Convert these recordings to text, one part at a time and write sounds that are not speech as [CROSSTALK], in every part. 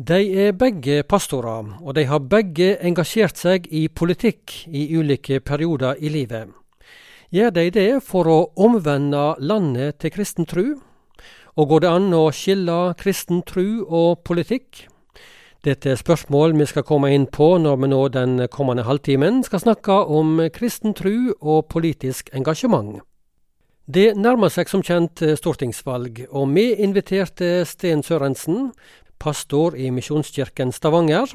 De er begge pastorer, og de har begge engasjert seg i politikk i ulike perioder i livet. Gjør de det for å omvende landet til kristen tru? Og går det an å skille kristen tru og politikk? Dette er spørsmål vi skal komme inn på når vi nå den kommende halvtimen skal snakke om kristen tru og politisk engasjement. Det nærmer seg som kjent stortingsvalg, og vi inviterte Sten Sørensen, pastor i Misjonskirken Stavanger,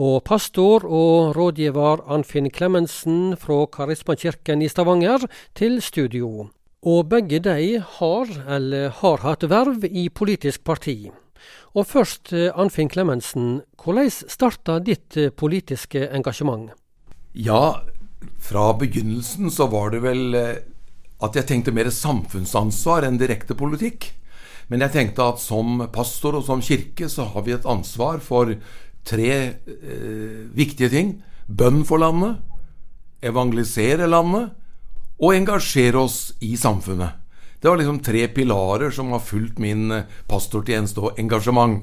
og pastor og rådgiver Anfinn Klemensen fra Karismakirken i Stavanger til studio. Og begge de har, eller har hatt verv i politisk parti. Og først, Anfinn Klemensen, hvordan starta ditt politiske engasjement? Ja, fra begynnelsen så var det vel at jeg tenkte mer samfunnsansvar enn direkte politikk. Men jeg tenkte at som pastor og som kirke så har vi et ansvar for tre eh, viktige ting. Bønn for landet, evangelisere landet og engasjere oss i samfunnet. Det var liksom tre pilarer som har fulgt min eh, pastortjeneste og engasjement.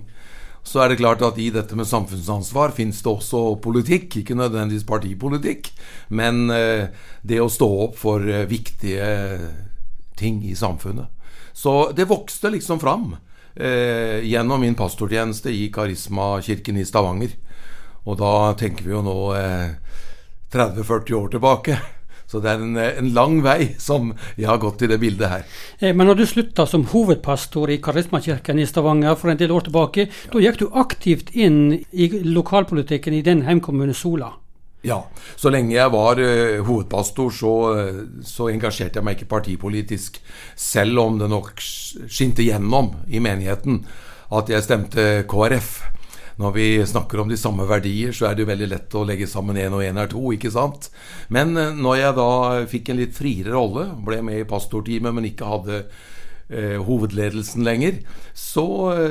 Så er det klart at i dette med samfunnsansvar fins det også politikk, ikke nødvendigvis partipolitikk, men eh, det å stå opp for eh, viktige ting i samfunnet. Så det vokste liksom fram eh, gjennom min pastortjeneste i Karismakirken i Stavanger. Og da tenker vi jo nå eh, 30-40 år tilbake. Så det er en, en, lang vei som jeg har gått i det bildet her. Eh, men når du slutta som hovedpastor i Karismakirken i Stavanger for en del år tilbake, ja. da gikk du aktivt inn i lokalpolitikken i den heimkommunen Sola? Ja. Så lenge jeg var uh, hovedpastor, så, uh, så, engasjerte jeg meg ikke partipolitisk. Selv om det nok skinte gjennom i menigheten at jeg stemte KrF. Når vi snakker om de samme verdier, så er det jo veldig lett å legge sammen én og én er to, ikke sant? Men uh, når jeg da fikk en litt friere rolle, ble med i pastorteamet, men ikke hadde hovedledelsen lenger, så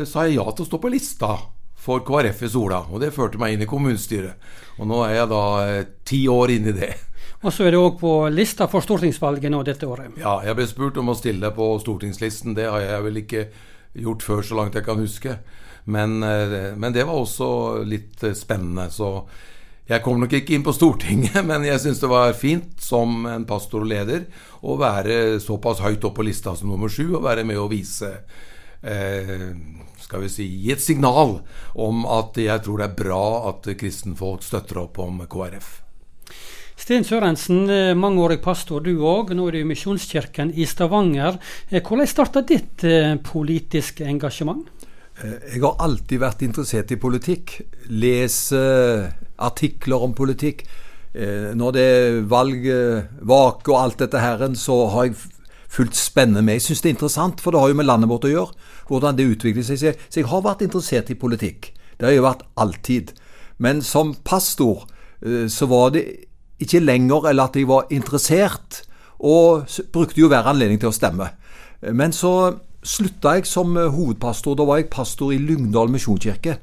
sa jeg ja til å stå på lista for KrF i Sola. Og det førte meg inn i kommunestyret. Og nå er jeg da eh, ti år inn i det. [LAUGHS] Og så er du òg på lista for stortingsvalget nå dette året. Ja, jeg ble spurt om å stille på stortingslisten. Det har jeg vel ikke gjort før, så langt jeg kan huske. Men, eh, men det var også litt eh, spennende. Så jeg kom nok ikke inn på Stortinget, [LAUGHS] men jeg syns det var fint som en pastor og leder å være såpass høyt opp på lista som nummer sju, og være med å vise eh, skal vi si, gi et signal om at jeg tror det er bra at kristenfolk støtter opp om KrF. Sten Sørensen, eh, mangeårig pastor du òg. Nå er du i Misjonskirken i Stavanger. Eh, hvordan starta ditt eh, politiske engasjement? Jeg har alltid vært interessert i politikk. Lese artikler om politikk. Når det er valg, vake og alt dette her, så har jeg fulgt spennende med. Jeg syns det er interessant, for det har jo med landet vårt å gjøre hvordan det utvikler seg. Så jeg har vært interessert i politikk. Det har jeg vært alltid. Men som pastor eh, så var det ikke lenger eller at jeg var interessert, og brukte jo hver anledning til å stemme. Men så slutta jeg som eh, hovedpastor. Da var jeg pastor i Lyngdal misjonskirke,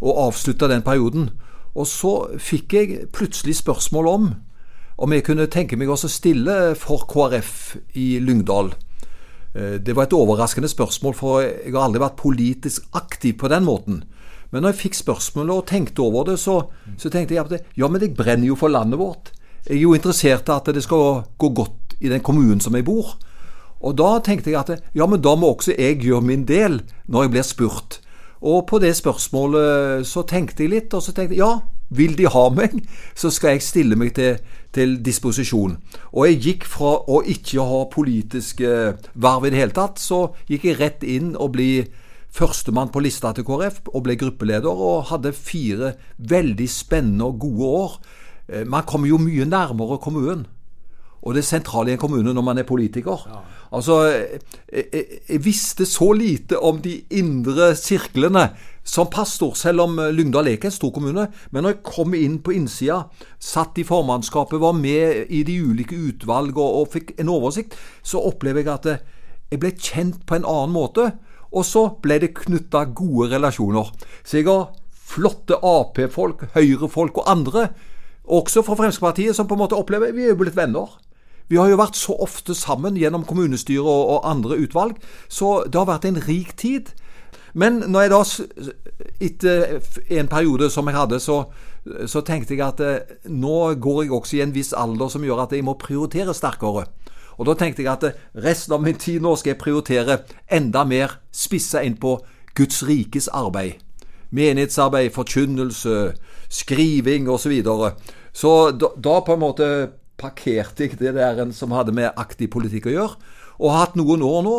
og avslutta den perioden. Og så fikk jeg plutselig spørsmål om om jeg kunne tenke meg å stille for KrF i Lyngdal. Eh, det var et overraskende spørsmål, for jeg har aldri vært politisk aktiv på den måten. Men når jeg fikk spørsmålet og tenkte over det, så, så tenkte jeg at ja, men jeg brenner jo for landet vårt. Jeg er jo interessert i at det skal gå godt i den kommunen som jeg bor. Og da tenkte jeg at ja, men da må også jeg gjøre min del når jeg blir spurt. Og på det spørsmålet så tenkte jeg litt, og så tenkte jeg ja, vil de ha meg, så skal jeg stille meg til, til disposisjon. Og jeg gikk fra å ikke ha politiske verv i det hele tatt, så gikk jeg rett inn og ble førstemann på lista til KrF, og ble gruppeleder, og hadde fire veldig spennende og gode år. Eh, man kommer jo mye nærmere kommunen. Og det sentrale i en kommune når man er politiker. Ja. Altså, jeg, jeg, jeg, visste så lite om de indre sirklene som pastor, selv om eh, Lyngdal er ikke en stor kommune. Men når jeg kom inn på innsida, satt i formannskapet, var med i de ulike utvalg og, og fikk en oversikt, så opplever jeg at eh, jeg ble kjent på en annen måte. Og så ble det knytta gode relasjoner. Så jeg har flotte Ap-folk, Høyre-folk og andre, også fra Fremskrittspartiet, som på en måte opplever vi er jo blitt venner. Vi har jo vært så ofte sammen gjennom kommunestyret og, og andre utvalg, så det har vært en rik tid. Men når jeg da etter en periode som jeg hadde, så, så tenkte jeg at eh, nå går jeg også i en viss alder som gjør at jeg må prioritere sterkere. Og da tenkte jeg at eh, resten av min tid nå skal jeg prioritere enda mer spissa inn på Guds rikes arbeid. Menighetsarbeid, forkynnelse, skriving osv. Så, videre. så da, da på en måte parkerte jeg det der som hadde med aktiv politikk å gjøre, og har hatt noen år nå,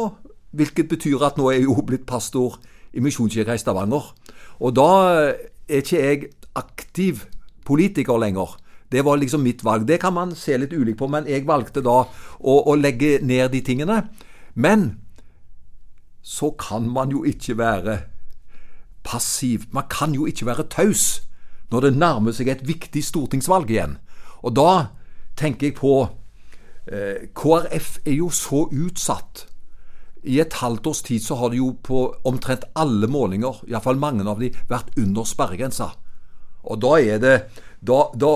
hvilket betyr at nå er jeg jo blitt pastor i Misjonskirka i Stavanger. Og da er ikke jeg aktiv politiker lenger. Det var liksom mitt valg. Det kan man se litt ulikt på, men jeg valgte da å, å legge ned de tingene. Men så kan man jo ikke være passiv. Man kan jo ikke være taus når det nærmer seg et viktig stortingsvalg igjen. Og da tenker jeg på eh, KrF er jo så utsatt. I et halvt års tid så har det jo på omtrent alle målinger, iallfall mange av de, vært under sperregrensa. Og da er det Da, da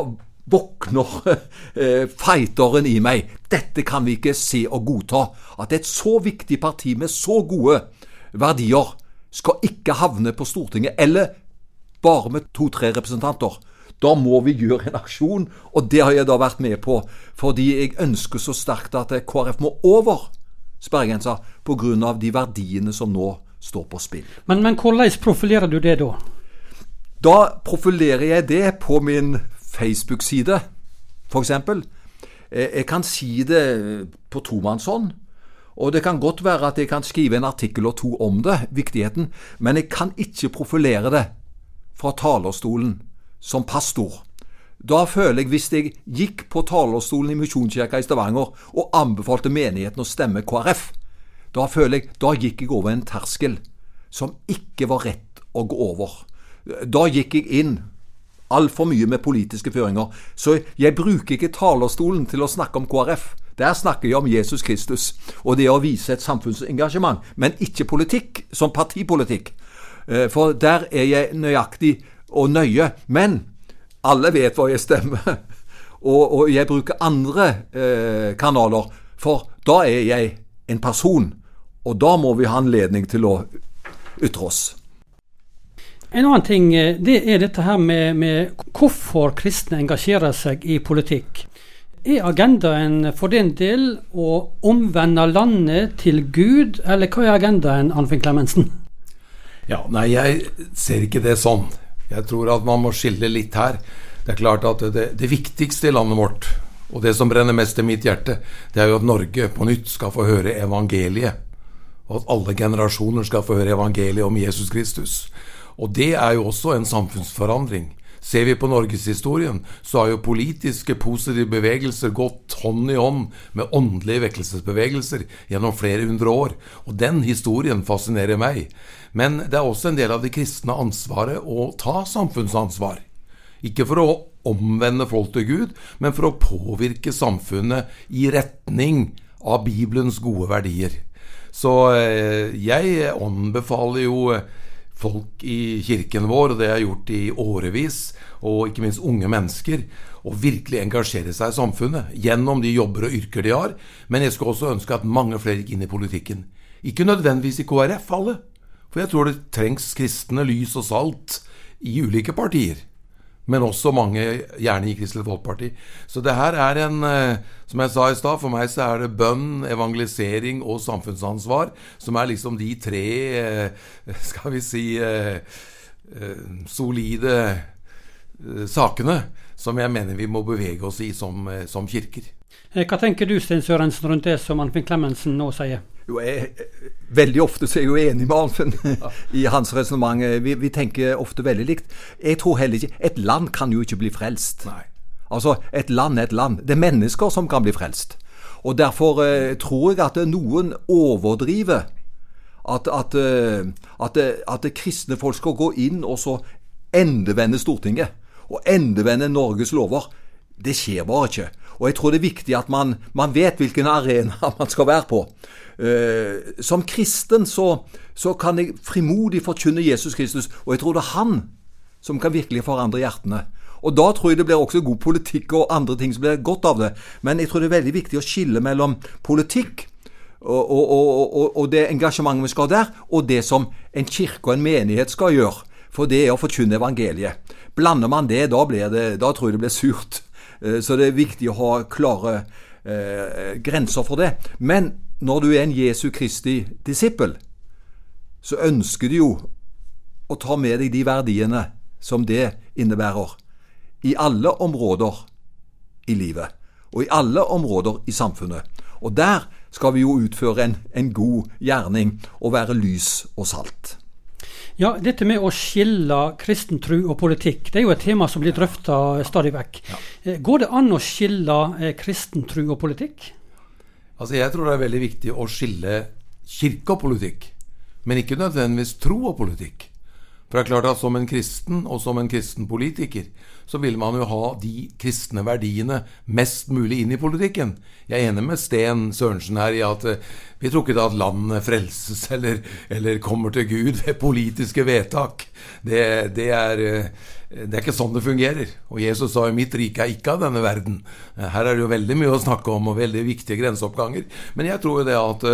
våkner [LAUGHS] eh, fighteren i meg. Dette kan vi ikke se og godta. At et så viktig parti med så gode verdier skal ikke havne på Stortinget, eller bare med to-tre representanter. Da må vi gjøre en aksjon, og det har jeg da vært med på. Fordi jeg ønsker så sterkt at KrF må over sperregrensa pga. de verdiene som nå står på spill. Men, men hvordan profilerer du det da? Da profilerer jeg det på min Facebook-side, f.eks. Jeg kan si det på tomannshånd. Og det kan godt være at jeg kan skrive en artikkel og to om det, viktigheten, men jeg kan ikke profilere det fra talerstolen som pastor. Da føler jeg, hvis jeg gikk på talerstolen i Misjonskirka i Stavanger og anbefalte menigheten å stemme KrF, da føler jeg da gikk jeg over en terskel som ikke var rett å gå over. Da gikk jeg inn altfor mye med politiske føringer. Så jeg bruker ikke talerstolen til å snakke om KrF. Der snakker jeg om Jesus Kristus og det å vise et samfunnsengasjement, men ikke politikk som partipolitikk. Eh, for der er jeg nøyaktig og nøye. Men alle vet hva jeg stemmer, [LAUGHS] og, og jeg bruker andre eh, kanaler, for da er jeg en person, og da må vi ha anledning til å ytre oss. En annen ting eh, det er dette her med, med hvorfor kristne engasjerer seg i politikk. Er agendaen for din del å omvende landet til Gud, eller hva er agendaen, Arnfinn Klemensen? Ja, nei, jeg ser ikke det sånn. Jeg tror at man må skille litt her. Det er klart at det, det, viktigste i landet vårt, og det som brenner mest i mitt hjerte, det er jo at Norge på nytt skal få høre evangeliet. Og at alle generasjoner skal få høre evangeliet om Jesus Kristus. Og det er jo også en samfunnsforandring. Ser vi på norgeshistorien, så har jo politiske, positive bevegelser gått hånd i hånd med åndelige vekkelsesbevegelser gjennom flere hundre år. Og den historien fascinerer meg. Men det er også en del av det kristne ansvaret å ta samfunnsansvar. Ikke for å omvende folk til Gud, men for å påvirke samfunnet i retning av Bibelens gode verdier. Så eh, jeg anbefaler jo folk i kirken vår, og det har gjort i årevis, og ikke minst unge mennesker, å virkelig engasjere seg i samfunnet gjennom de jobber og yrker de har. Men jeg skulle også ønske at mange flere gikk inn i politikken. Ikke nødvendigvis i KrF, alle. For jeg tror det trengs kristne lys og salt i ulike partier men også mange gjerne i Kristelig Folkeparti. Så det her er en eh, Som jeg sa i stad, for meg så er det bønn, evangelisering og samfunnsansvar som er liksom de tre, eh, [LAUGHS] skal vi si, eh, solide sakene som jeg mener vi må bevege oss i som, som kirker. Hva tenker du Sten Sørensen rundt det som Anfinn Klemensen nå sier? Jo, jeg, veldig ofte så er jeg jo enig med Arnfinn [LAUGHS] i hans resonnement. Vi, vi, tenker ofte veldig likt. Jeg tror heller ikke Et land kan jo ikke bli frelst. Nei. Altså, Et land er et land. Det er mennesker som kan bli frelst. Og Derfor eh, tror jeg at noen overdriver at, at, eh, at, at, kristne folk skal gå inn og så endevende Stortinget. Og endevende Norges lover. Det skjer bare ikke. Og jeg tror det er viktig at man, man vet hvilken arena [LAUGHS] man skal være på. Uh, som kristen så, så, kan jeg frimodig forkynne Jesus Kristus, og jeg tror det er han som kan virkelig forandre hjertene. Og Da tror jeg det blir også god politikk og andre ting som blir godt av det. Men jeg tror det er veldig viktig å skille mellom politikk og, og, og, og det engasjementet vi skal ha der, og det som en kirke og en menighet skal gjøre. For det er å forkynne evangeliet. Blander man det, da, det, da tror jeg det blir surt. Eh, så det er viktig å ha klare eh, grenser for det. Men når du er en Jesu Kristi disippel, så ønsker du jo å ta med deg de verdiene som det innebærer, i alle områder i livet. Og i alle områder i samfunnet. Og der skal vi jo utføre en, en god gjerning og være lys og salt. Ja, Dette med å skille kristen tro og politikk, det er jo et tema som blir drøfta stadig vekk. Ja. Eh, går det an å skille eh, kristen tro og politikk? Altså, Jeg tror det er veldig viktig å skille kirke og politikk, men ikke nødvendigvis tro og politikk. For det er klart at Som en kristen og som en kristen politiker så vil man jo ha de kristne verdiene mest mulig inn i politikken. Jeg er enig med Sten Sørensen her i at uh, vi tror ikke at landet frelses [LAUGHS] eller, eller, kommer til Gud ved politiske vedtak. Det, det, er, uh, det, er, ikke sånn det fungerer. Og Jesus sa jo 'mitt rike er ikke av denne verden'. Uh, her er det jo veldig mye å snakke om, og veldig viktige grenseoppganger. Men jeg tror jo det at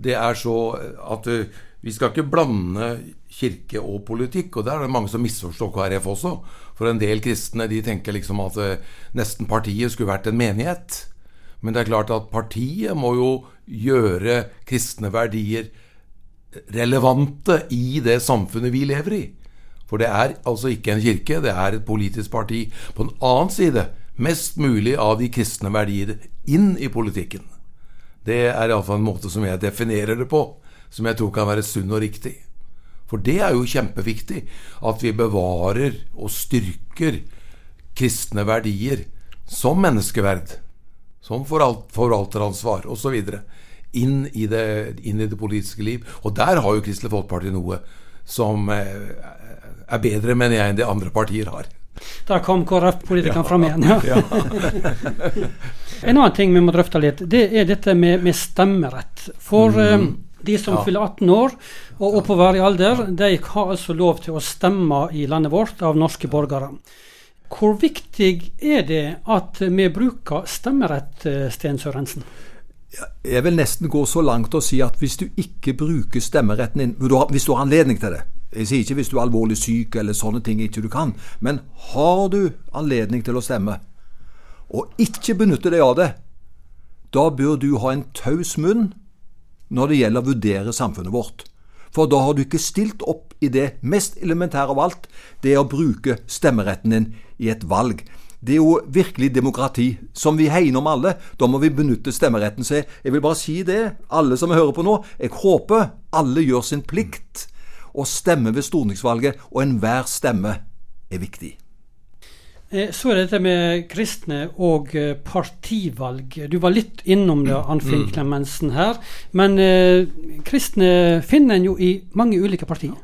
det er så at vi skal ikke blande kirke og politikk, og der er det mange som misforstår KrF også. For en del kristne de tenker liksom at uh, nesten partiet skulle vært en menighet. Men det er klart at partiet må jo gjøre kristne verdier relevante i det samfunnet vi lever i. For det er altså ikke en kirke, det er et politisk parti. På den annen side mest mulig av de kristne verdier inn i politikken. Det er iallfall en måte som jeg definerer det på, som jeg tror kan være sunn og riktig. For det er jo kjempeviktig at vi bevarer og styrker kristne verdier som menneskeverd, som forvalteransvar osv. Inn, i det, inn i det politiske liv. Og der har jo Kristelig Folkeparti noe som eh, er bedre, mener jeg, enn det andre partier har. Der kom KrF-politikeren ja, fram igjen. Ja. [LAUGHS] en annen ting vi må drøfte litt, det er dette med, med stemmerett. For mm. De som ja. fyller 18 år og oppover i alder, de har altså lov til å stemme i landet vårt av norske borgere. Hvor viktig er det at vi bruker stemmerett, eh, Sten Sørensen? Jeg vil nesten gå så langt og si at hvis du ikke bruker stemmeretten din, hvis du har anledning til det Jeg sier ikke hvis du er alvorlig syk eller sånne ting ikke du kan, men har du anledning til å stemme, og ikke benytter deg av det, da bør du ha en taus munn når det gjelder å vurdere samfunnet vårt. For da har du ikke stilt opp i det mest elementære av alt, det å bruke stemmeretten din i et valg. Det er jo virkelig demokrati, som vi hegner om alle. Da må vi benytte stemmeretten. Så jeg vil bare si det, alle som hører på nå, jeg håper alle gjør sin plikt og stemmer ved stortingsvalget, og enhver stemme er viktig. Eh, så er det dette med kristne og eh, partivalg. Du var litt innom det, Anfinn mm. Klemensen her. Men eh, kristne finner en jo i mange ulike partier.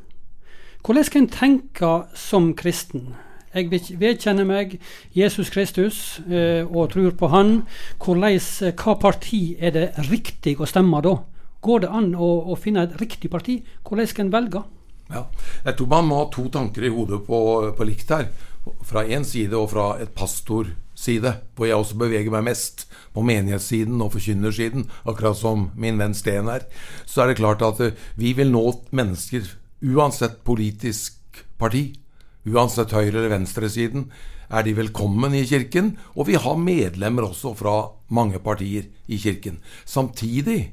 Hvordan skal en tenke som kristen? Jeg vedkjenner meg Jesus Kristus eh, og tror på Han. Hvordan, eh, hva parti er det riktig å stemme da? Går det an å, å finne et riktig parti? Hvordan skal en velge? Ja, jeg tror man må ha to tanker i hodet på, på likt her fra én side og fra et pastorside, hvor jeg også beveger meg mest, på menighetssiden og forkynnersiden, akkurat som min venn Sten er, så er det klart at eh, vi vil nå mennesker uansett politisk parti, uansett høyre- eller venstresiden, er de velkommen i Kirken, og vi har medlemmer også fra mange partier i Kirken. Samtidig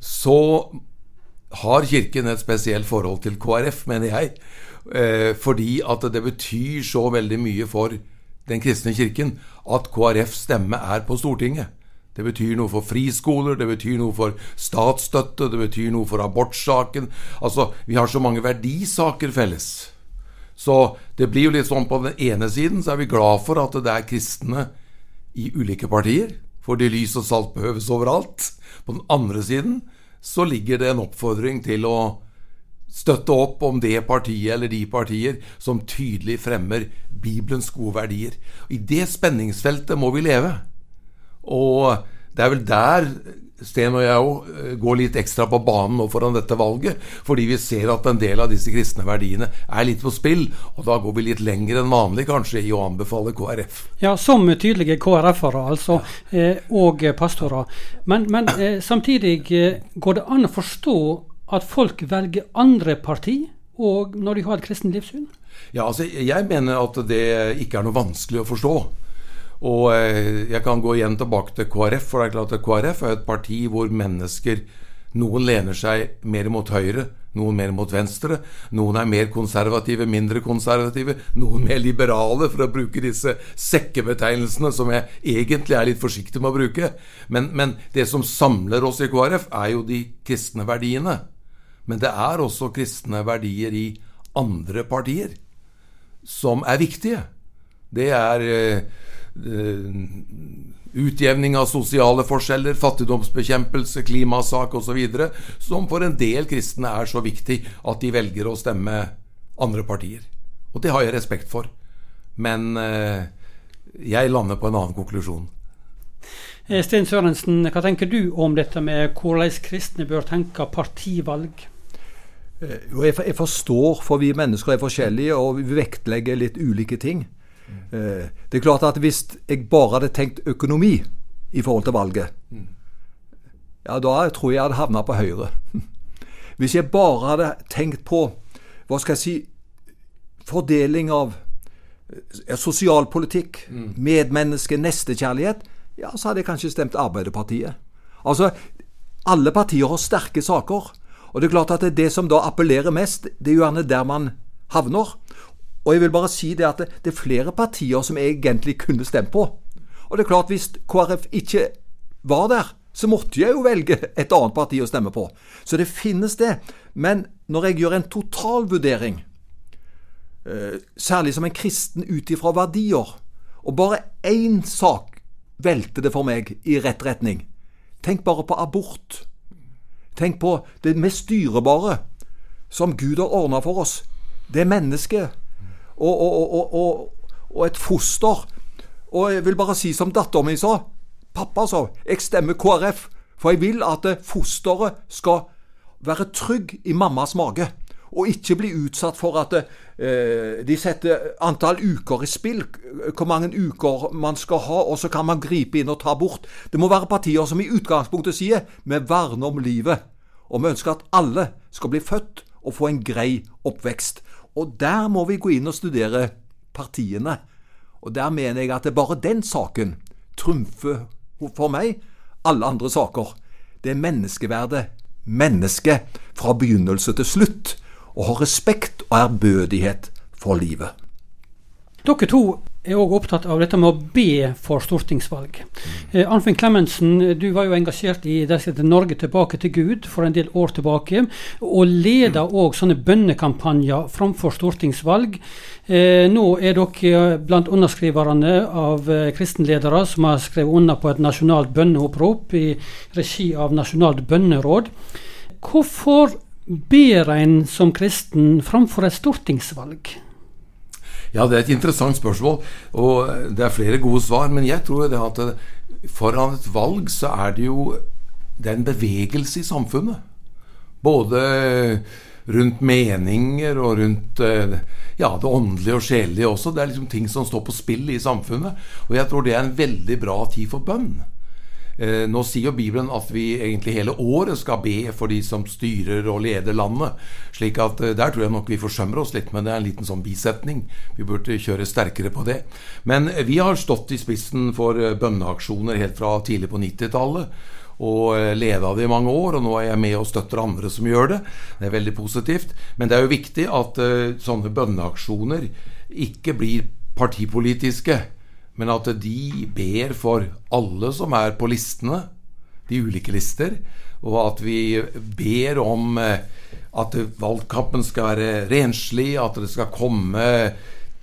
så har Kirken et spesielt forhold til KrF, mener jeg. Eh, fordi at det betyr så veldig mye for den kristne kirken at KrFs stemme er på Stortinget. Det betyr noe for friskoler, det betyr noe for statsstøtte, det betyr noe for abortsaken. Altså, vi har så mange verdisaker felles. Så det blir jo litt sånn på den ene siden så er vi glad for at det er kristne i ulike partier, fordi lys og salt behøves overalt. På den andre siden så ligger det en oppfordring til å støtte opp om det partiet eller de partier som tydelig fremmer Bibelens gode verdier. I det spenningsfeltet må vi leve. Og det er vel der Sten og jeg òg eh, går litt ekstra på banen nå foran dette valget, fordi vi ser at en del av disse kristne verdiene er litt på spill, og da går vi litt lenger enn vanlig kanskje i å anbefale KrF. Ja, som tydelige KrF-ere, altså, eh, og pastorer. Men, men eh, samtidig går det an å forstå at folk velger andre parti og når de har et kristent livssyn? Ja, altså, Jeg mener at det ikke er noe vanskelig å forstå. Og eh, jeg kan gå igjen tilbake til KrF, for det er klart at KrF er et parti hvor mennesker Noen lener seg mer mot høyre, noen mer mot venstre. Noen er mer konservative, mindre konservative. Noen mer liberale, for å bruke disse sekkebetegnelsene som jeg egentlig er litt forsiktig med å bruke. Men, men det som samler oss i KrF, er jo de kristne verdiene. Men det er også kristne verdier i andre partier som er viktige. Det er eh, utjevning av sosiale forskjeller, fattigdomsbekjempelse, klimasak osv., som for en del kristne er så viktig at de velger å stemme andre partier. Og det har jeg respekt for. Men eh, jeg lander på en annen konklusjon. Sten Sørensen, hva tenker du om dette med hvordan kristne bør tenke partivalg? Jo, jeg, jeg, forstår, for vi mennesker er forskjellige, og vi vektlegger litt ulike ting. Mm. Det er klart at hvis jeg bare hadde tenkt økonomi i forhold til valget, ja, da tror jeg jeg hadde havna på Høyre. [LAUGHS] Hvis jeg bare hadde tenkt på, hva skal jeg si, fordeling av ja, sosialpolitikk, mm. medmenneske, nestekjærlighet, ja, så hadde jeg kanskje stemt Arbeiderpartiet. Altså, alle partier har sterke saker. Og det er klart at det, det som da appellerer mest, det er jo gjerne der man havner. Og jeg vil bare si det at det, det, er flere partier som jeg egentlig kunne stemt på. Og det er klart, hvis KrF ikke var der, så måtte jeg jo velge et annet parti å stemme på. Så det finnes det. Men når jeg gjør en totalvurdering, eh, særlig som en kristen ut ifra verdier, og bare én sak velter det for meg i rett retning Tenk bare på abort. Tenk på det mest dyrebare som Gud har ordna for oss. Det mennesket. Og, og, og, og, et foster. Og jeg vil bare si som datteren min sa. Pappa sa jeg stemmer KrF, for jeg vil at fosteret skal være trygg i mammas mage. Og ikke bli utsatt for at eh, de setter antall uker i spill, hvor mange uker man skal ha, og så kan man gripe inn og ta bort. Det må være partier som i utgangspunktet sier vi verner om livet. Og vi ønsker at alle skal bli født og få en grei oppvekst. Og der må vi gå inn og studere partiene. Og der mener jeg at det er bare den saken trumfer for meg alle andre saker. Det er menneskeverdet. Mennesket fra begynnelse til slutt. Og ha respekt og ærbødighet for livet. Dere to er òg opptatt av dette med å be for stortingsvalg. Eh, Arnfinn Clemensen, du var jo engasjert i det som heter 'Norge tilbake til Gud' for en del år tilbake, og leda òg sånne bønnekampanjer framfor stortingsvalg. Eh, nå er dere blant underskriverne av eh, kristenledere som har skrevet under på et nasjonalt bønneopprop i regi av Nasjonalt bønneråd. Hvorfor ber en som kristen framfor et stortingsvalg? Ja, det er et interessant spørsmål, og det er flere gode svar. Men jeg tror det at foran et valg så er det jo det er en bevegelse i samfunnet. Både rundt meninger og rundt ja, det åndelige og sjelelige også. Det er liksom ting som står på spill i samfunnet. Og jeg tror det er en veldig bra tid for bønn. Eh, nå sier jo Bibelen at vi egentlig hele året skal be for de som styrer og leder landet. slik at eh, Der tror jeg nok vi forsømmer oss litt, men det er en liten sånn bisetning. Vi burde kjøre sterkere på det. Men eh, vi har stått i spissen for bønneaksjoner helt fra tidlig på 90-tallet. Og leda det i mange år, og nå er jeg med og støtter andre som gjør det. Det er veldig positivt. Men det er jo viktig at sånne bønneaksjoner ikke blir partipolitiske men at de ber for alle som er på listene, de ulike lister, og at vi ber om eh, at valgkampen skal være renslig, at det skal komme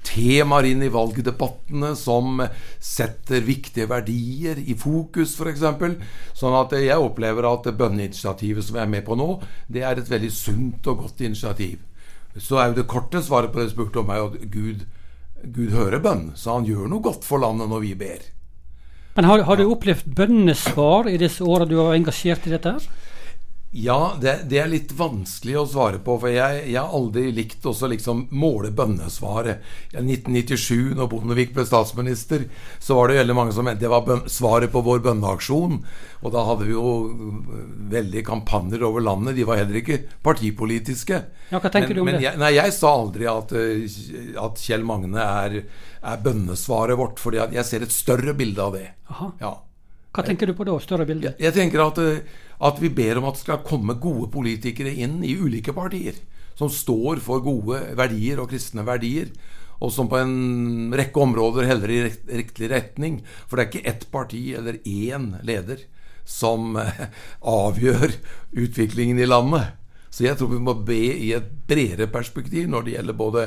temaer inn i valgdebattene som setter viktige verdier i fokus, f.eks. Sånn at jeg opplever at bønneinitiativet som jeg er med på nå, det er et veldig sunt og godt initiativ. Så er jo det korte svaret på det spurte om, er at Gud Gud hører bønn, så han gjør noe godt for landet når vi ber. Men har, har du opplevd bønnesvar i disse åra du har engasjert i dette? her? Ja, det, det, er litt vanskelig å svare på. For jeg, jeg har aldri likt å liksom måle bønnesvaret. I 1997, når Bondevik ble statsminister, så var det veldig mange som mente det var bøn, svaret på vår bønneaksjon. Og da hadde vi jo veldig kampanjer over landet. De var heller ikke partipolitiske. Ja, hva tenker men, du om det? Jeg, nei, jeg sa aldri at, eh, at Kjell Magne er, er bønnesvaret vårt. For jeg ser et større bilde av det. Aha. Ja. Hva tenker du på da? Større bilde? Jeg, jeg tenker at uh, at vi ber om at det skal komme gode politikere inn i ulike partier. Som står for gode verdier og kristne verdier. Og som på en rekke områder heller i riktig retning. For det er ikke ett parti eller én leder som eh, avgjør utviklingen i landet. Så jeg tror vi må be i et bredere perspektiv når det gjelder både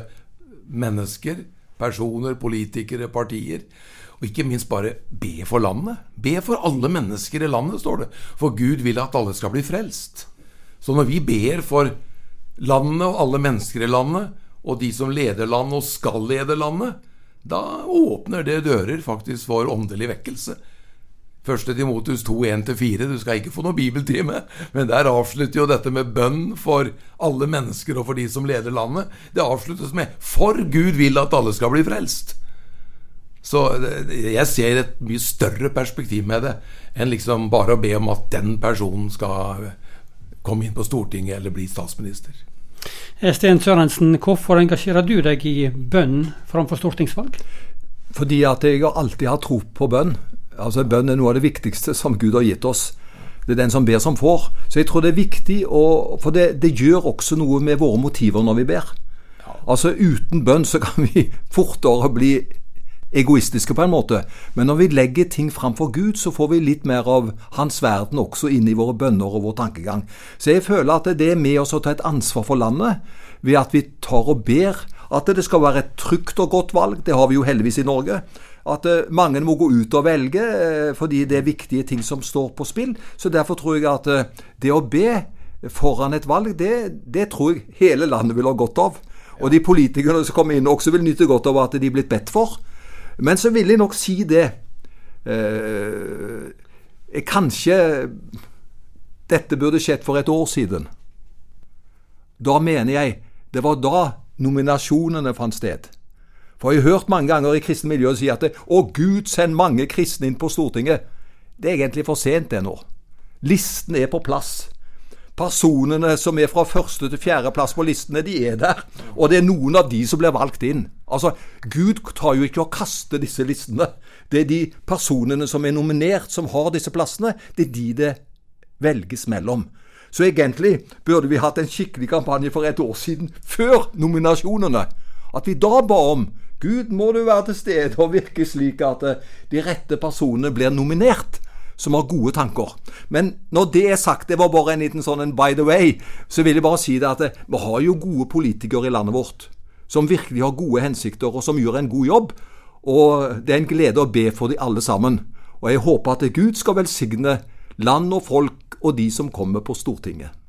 mennesker, personer, politikere, partier. Og ikke minst bare be for landet. Be for alle mennesker i landet, står det. For Gud vil at alle skal bli frelst. Så når vi ber for landet og alle mennesker i landet, og de som leder landet og skal lede landet, da åpner det dører faktisk for åndelig vekkelse. Første Timotus 2, 1-4. Du skal ikke få noe bibeltime, men der avslutter jo dette med bønn for alle mennesker og for de som leder landet. Det avsluttes med 'For Gud vil at alle skal bli frelst'. Så jeg ser et mye større perspektiv med det enn liksom bare å be om at den personen skal komme inn på Stortinget eller bli statsminister. Eh, Sten Sørensen, hvorfor engasjerer du deg i bønn framfor stortingsvalg? Fordi at jeg alltid har tro på bønn. Altså Bønn er noe av det viktigste som Gud har gitt oss. Det er den som ber, som får. Så jeg tror det er viktig, å, for det, det gjør også noe med våre motiver når vi ber. Altså Uten bønn så kan vi [LAUGHS] fortere bli egoistiske på en måte. Men når vi legger ting framfor Gud, så får vi litt mer av Hans verden også inn i våre bønner og vår tankegang. Så jeg føler at det er med oss å ta et ansvar for landet, ved at vi tar og ber at det skal være et trygt og godt valg. Det har vi jo heldigvis i Norge. At eh, mange må gå ut og velge eh, fordi det er viktige ting som står på spill. Så derfor tror jeg at eh, det å be foran et valg, det, det tror jeg hele landet vil ha godt av. Og de politikerne som kommer inn også vil nyte godt av at de er blitt bedt for. Men så vil jeg nok si det eh, Kanskje dette burde skjedd for et år siden. Da mener jeg det var da nominasjonene fant sted. For jeg har hørt mange ganger i kristne miljøer si at 'Å, Gud, send mange kristne inn på Stortinget'. Det er egentlig for sent, det nå. Listen er på plass. Personene som er fra første til fjerde plass på listene, de er der. Og det er noen av de som blir valgt inn. Altså, Gud tar jo ikke å kaste disse listene. Det er de personene som er nominert, som har disse plassene. Det er de det velges mellom. Så egentlig burde vi hatt en skikkelig kampanje for et år siden, før nominasjonene. At vi da ba om Gud, må du være til stede og virke slik at eh, de rette personene blir nominert som har gode tanker. Men når det er sagt, det var bare en liten sånn en by the way, så vil jeg bare si det at vi har jo gode politikere i landet vårt. Som virkelig har gode hensikter, og som gjør en god jobb. Og det er en glede å be for de alle sammen. Og jeg håper at Gud skal velsigne land og folk og de som kommer på Stortinget.